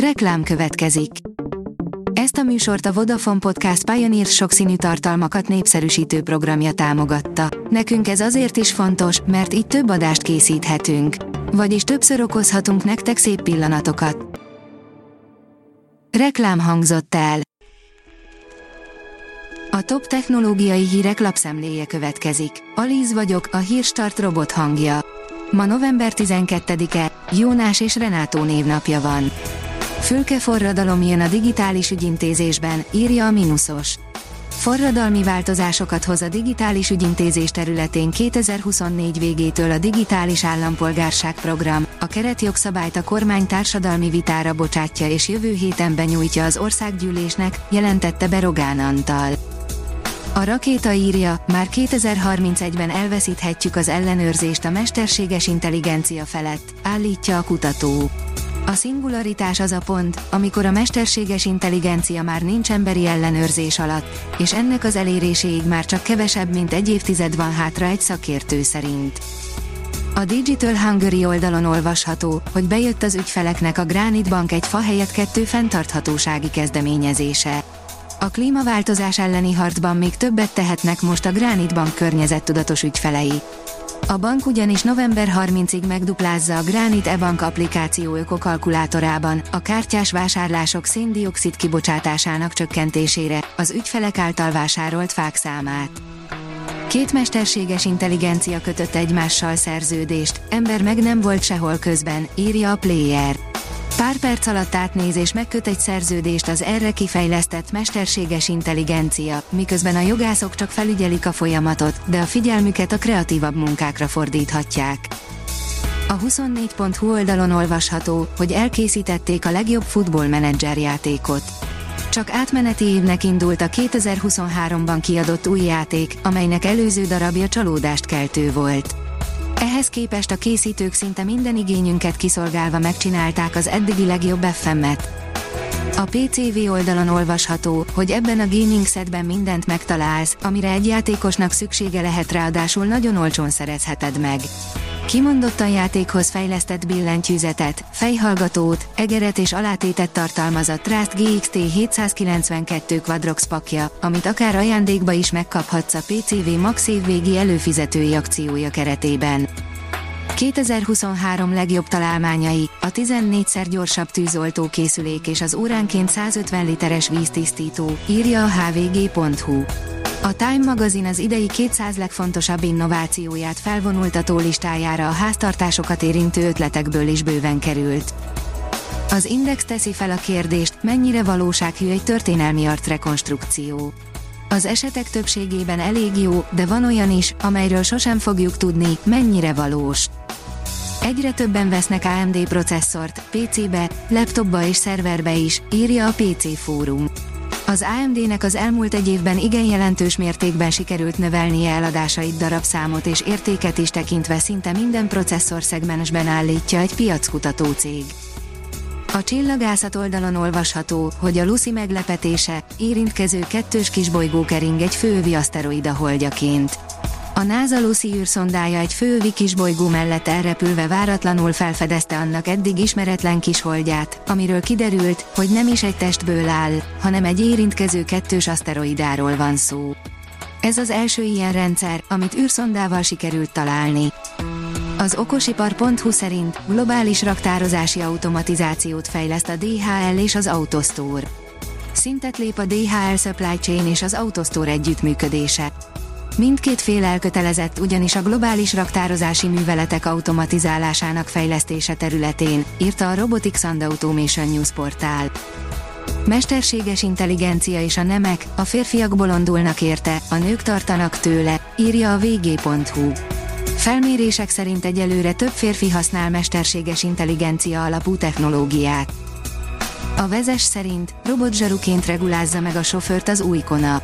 Reklám következik. Ezt a műsort a Vodafone Podcast Pioneer sokszínű tartalmakat népszerűsítő programja támogatta. Nekünk ez azért is fontos, mert így több adást készíthetünk. Vagyis többször okozhatunk nektek szép pillanatokat. Reklám hangzott el. A top technológiai hírek lapszemléje következik. Alíz vagyok, a hírstart robot hangja. Ma november 12-e, Jónás és Renátó névnapja van. Fülke forradalom jön a digitális ügyintézésben, írja a Minusos. Forradalmi változásokat hoz a digitális ügyintézés területén 2024 végétől a Digitális Állampolgárság program, a keretjogszabályt a kormány társadalmi vitára bocsátja és jövő héten benyújtja az országgyűlésnek, jelentette be Rogán Antal. A rakéta írja, már 2031-ben elveszíthetjük az ellenőrzést a mesterséges intelligencia felett, állítja a kutató. A szingularitás az a pont, amikor a mesterséges intelligencia már nincs emberi ellenőrzés alatt, és ennek az eléréséig már csak kevesebb, mint egy évtized van hátra egy szakértő szerint. A Digital Hungary oldalon olvasható, hogy bejött az ügyfeleknek a Granite Bank egy fa helyett kettő fenntarthatósági kezdeményezése. A klímaváltozás elleni harcban még többet tehetnek most a Granite Bank környezettudatos ügyfelei. A bank ugyanis november 30-ig megduplázza a Granite e-bank applikáció ökokalkulátorában a kártyás vásárlások széndiokszid kibocsátásának csökkentésére, az ügyfelek által vásárolt fák számát. Két mesterséges intelligencia kötött egymással szerződést, ember meg nem volt sehol közben, írja a Player. Pár perc alatt átnéz és megköt egy szerződést az erre kifejlesztett mesterséges intelligencia, miközben a jogászok csak felügyelik a folyamatot, de a figyelmüket a kreatívabb munkákra fordíthatják. A 24.hu oldalon olvasható, hogy elkészítették a legjobb futballmenedzser játékot. Csak átmeneti évnek indult a 2023-ban kiadott új játék, amelynek előző darabja csalódást keltő volt. Ehhez képest a készítők szinte minden igényünket kiszolgálva megcsinálták az eddigi legjobb FM-et. A PCV oldalon olvasható, hogy ebben a gaming setben mindent megtalálsz, amire egy játékosnak szüksége lehet ráadásul nagyon olcsón szerezheted meg. Kimondottan játékhoz fejlesztett billentyűzetet, fejhallgatót, egeret és alátétet tartalmaz a Trust GXT 792 Quadrox pakja, amit akár ajándékba is megkaphatsz a PCV Max évvégi előfizetői akciója keretében. 2023 legjobb találmányai, a 14-szer gyorsabb tűzoltó készülék és az óránként 150 literes víztisztító, írja a hvg.hu. A Time magazin az idei 200 legfontosabb innovációját felvonultató listájára a háztartásokat érintő ötletekből is bőven került. Az Index teszi fel a kérdést, mennyire valósághű egy történelmi arcrekonstrukció. Az esetek többségében elég jó, de van olyan is, amelyről sosem fogjuk tudni, mennyire valós. Egyre többen vesznek AMD processzort, PC-be, laptopba és szerverbe is, írja a PC Fórum. Az AMD-nek az elmúlt egy évben igen jelentős mértékben sikerült növelnie eladásait darabszámot és értéket is tekintve szinte minden processzor szegmensben állítja egy piackutató cég. A csillagászat oldalon olvasható, hogy a Lucy meglepetése, érintkező kettős kisbolygó kering egy fővi aszteroida holdjaként. A NASA Lucy űrszondája egy fővi kisbolygó mellett elrepülve váratlanul felfedezte annak eddig ismeretlen kisholdját, amiről kiderült, hogy nem is egy testből áll, hanem egy érintkező kettős aszteroidáról van szó. Ez az első ilyen rendszer, amit űrszondával sikerült találni. Az okosipar.hu szerint globális raktározási automatizációt fejleszt a DHL és az AutoStore. Szintet lép a DHL Supply Chain és az AutoStore együttműködése. Mindkét fél elkötelezett ugyanis a globális raktározási műveletek automatizálásának fejlesztése területén, írta a Robotics and Automation News portál. Mesterséges intelligencia és a nemek, a férfiak bolondulnak érte, a nők tartanak tőle, írja a vg.hu. Felmérések szerint egyelőre több férfi használ mesterséges intelligencia alapú technológiát. A vezes szerint robotzsaruként regulázza meg a sofőrt az új Kona.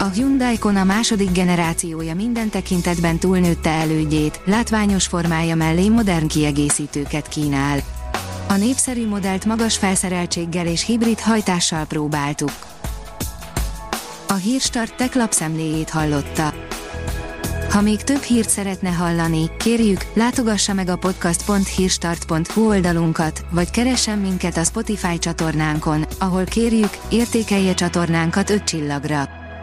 A Hyundai Kona második generációja minden tekintetben túlnőtte elődjét, látványos formája mellé modern kiegészítőket kínál. A népszerű modellt magas felszereltséggel és hibrid hajtással próbáltuk. A Hírstart tech lapszemléjét hallotta. Ha még több hírt szeretne hallani, kérjük, látogassa meg a podcast.hírstart.hu oldalunkat, vagy keressen minket a Spotify csatornánkon, ahol kérjük, értékelje csatornánkat 5 csillagra.